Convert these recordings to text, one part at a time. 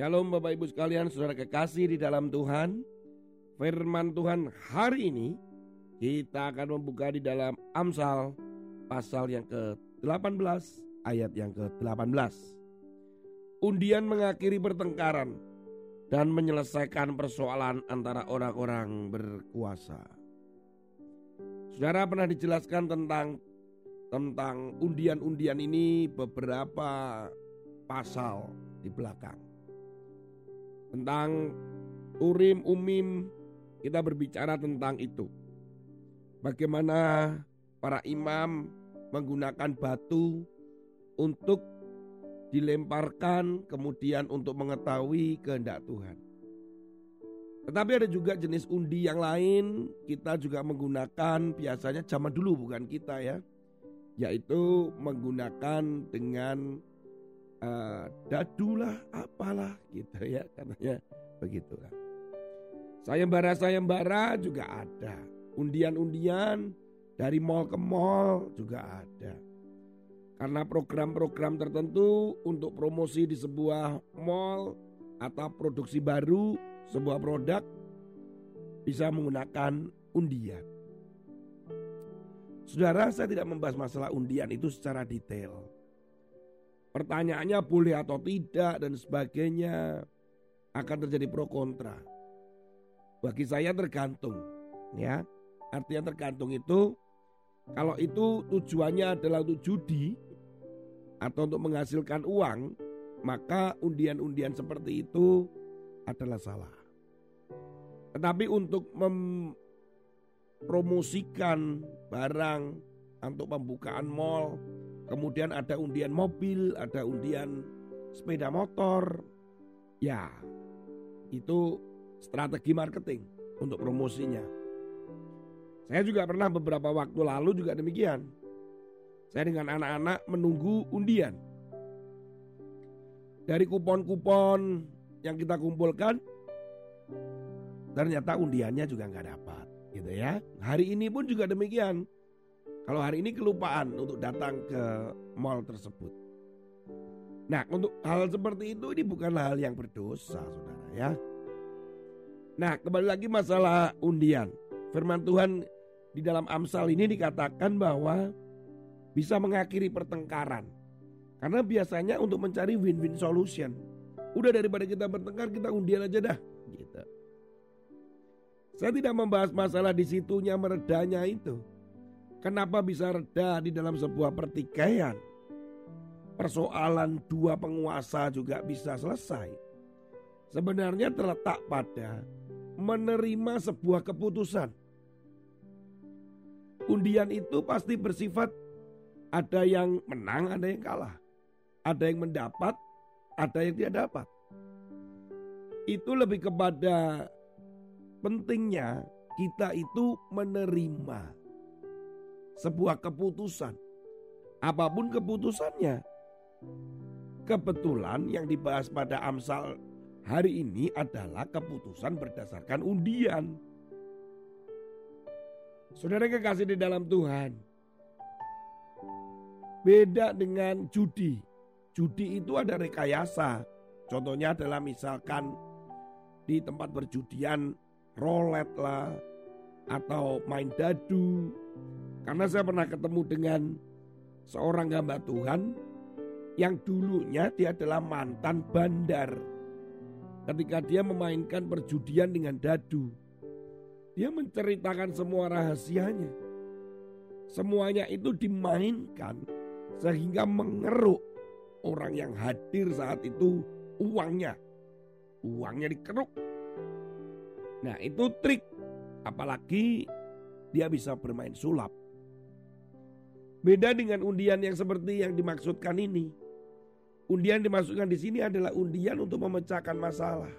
Shalom Bapak Ibu sekalian, saudara kekasih di dalam Tuhan. Firman Tuhan hari ini kita akan membuka di dalam Amsal pasal yang ke-18 ayat yang ke-18. Undian mengakhiri pertengkaran dan menyelesaikan persoalan antara orang-orang berkuasa. Saudara pernah dijelaskan tentang tentang undian-undian ini beberapa pasal di belakang tentang Urim Umim kita berbicara tentang itu. Bagaimana para imam menggunakan batu untuk dilemparkan kemudian untuk mengetahui kehendak Tuhan. Tetapi ada juga jenis undi yang lain kita juga menggunakan biasanya zaman dulu bukan kita ya. Yaitu menggunakan dengan uh, dadulah apalah gitu ya katanya begitulah. Sayembara-sayembara juga ada. Undian-undian dari mall ke mall juga ada. Karena program-program tertentu untuk promosi di sebuah mall atau produksi baru sebuah produk bisa menggunakan undian. Saudara, saya tidak membahas masalah undian itu secara detail. Pertanyaannya boleh atau tidak dan sebagainya akan terjadi pro kontra. Bagi saya tergantung, ya. Artinya tergantung itu kalau itu tujuannya adalah untuk judi atau untuk menghasilkan uang, maka undian-undian seperti itu adalah salah. Tetapi untuk mempromosikan barang untuk pembukaan mall Kemudian ada undian mobil, ada undian sepeda motor. Ya, itu strategi marketing untuk promosinya. Saya juga pernah beberapa waktu lalu juga demikian. Saya dengan anak-anak menunggu undian. Dari kupon-kupon yang kita kumpulkan, ternyata undiannya juga nggak dapat, gitu ya. Hari ini pun juga demikian. Kalau hari ini kelupaan untuk datang ke mall tersebut. Nah, untuk hal seperti itu ini bukanlah hal yang berdosa, saudara ya. Nah, kembali lagi masalah undian. Firman Tuhan di dalam Amsal ini dikatakan bahwa bisa mengakhiri pertengkaran. Karena biasanya untuk mencari win-win solution. Udah daripada kita bertengkar, kita undian aja dah. Gitu. Saya tidak membahas masalah di situnya meredanya itu. Kenapa bisa reda di dalam sebuah pertikaian? Persoalan dua penguasa juga bisa selesai. Sebenarnya terletak pada menerima sebuah keputusan. Undian itu pasti bersifat ada yang menang, ada yang kalah. Ada yang mendapat, ada yang tidak dapat. Itu lebih kepada pentingnya kita itu menerima sebuah keputusan. Apa pun keputusannya. Kebetulan yang dibahas pada Amsal hari ini adalah keputusan berdasarkan undian. Saudara kekasih di dalam Tuhan. Beda dengan judi. Judi itu ada rekayasa. Contohnya adalah misalkan di tempat perjudian rolet lah atau main dadu karena saya pernah ketemu dengan seorang hamba Tuhan yang dulunya dia adalah mantan bandar. Ketika dia memainkan perjudian dengan dadu, dia menceritakan semua rahasianya. Semuanya itu dimainkan sehingga mengeruk orang yang hadir saat itu uangnya. Uangnya dikeruk. Nah itu trik. Apalagi dia bisa bermain sulap. Beda dengan undian yang seperti yang dimaksudkan ini. Undian dimasukkan di sini adalah undian untuk memecahkan masalah.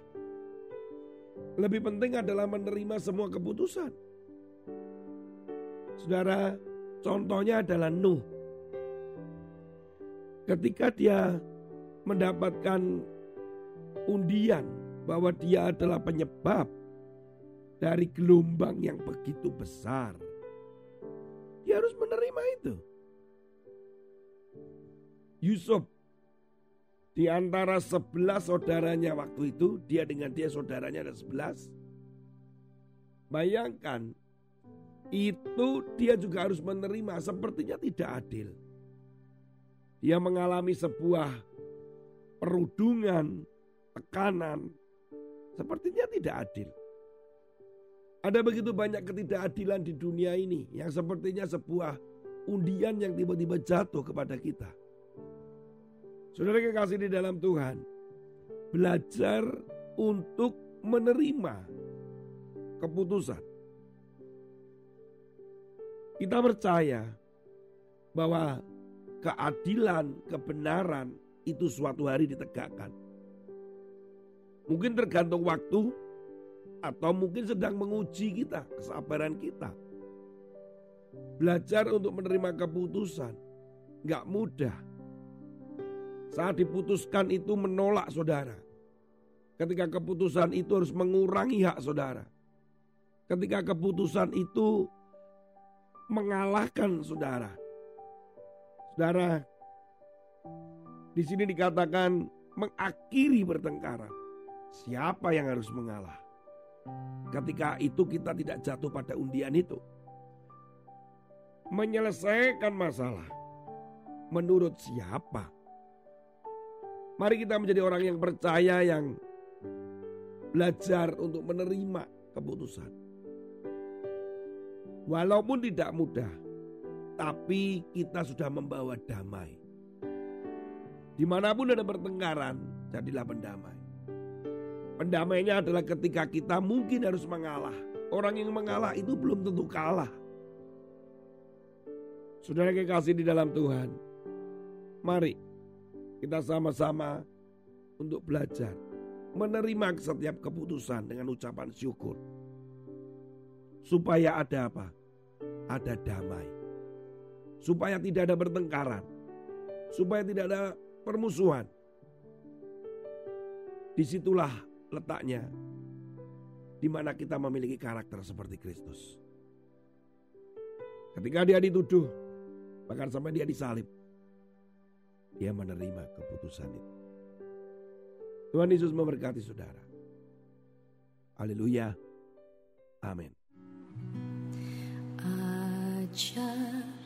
Lebih penting adalah menerima semua keputusan. Saudara, contohnya adalah Nuh. Ketika dia mendapatkan undian bahwa dia adalah penyebab dari gelombang yang begitu besar. Dia harus menerima itu. Yusuf Di antara sebelas saudaranya waktu itu, dia dengan dia saudaranya ada sebelas. Bayangkan, itu dia juga harus menerima sepertinya tidak adil. Dia mengalami sebuah perudungan, tekanan, sepertinya tidak adil. Ada begitu banyak ketidakadilan di dunia ini yang sepertinya sebuah undian yang tiba-tiba jatuh kepada kita. Saudara kekasih di dalam Tuhan, belajar untuk menerima keputusan. Kita percaya bahwa keadilan, kebenaran itu suatu hari ditegakkan. Mungkin tergantung waktu atau mungkin sedang menguji kita, kesabaran kita. Belajar untuk menerima keputusan nggak mudah. Saat diputuskan itu menolak saudara. Ketika keputusan itu harus mengurangi hak saudara. Ketika keputusan itu mengalahkan saudara. Saudara, di sini dikatakan mengakhiri pertengkaran. Siapa yang harus mengalah? Ketika itu kita tidak jatuh pada undian itu. Menyelesaikan masalah menurut siapa? Mari kita menjadi orang yang percaya yang belajar untuk menerima keputusan. Walaupun tidak mudah, tapi kita sudah membawa damai. Di mana pun ada pertengkaran, jadilah pendamai. Pendamainya adalah ketika kita mungkin harus mengalah. Orang yang mengalah itu belum tentu kalah. Saudara kekasih di dalam Tuhan, mari kita sama-sama untuk belajar menerima setiap keputusan dengan ucapan syukur. Supaya ada apa? Ada damai. Supaya tidak ada pertengkaran. Supaya tidak ada permusuhan. Di situlah letaknya di mana kita memiliki karakter seperti Kristus. Ketika dia dituduh, bahkan sampai dia disalib, dia menerima keputusan itu. Tuhan Yesus memberkati saudara. Haleluya. Amin. Ajar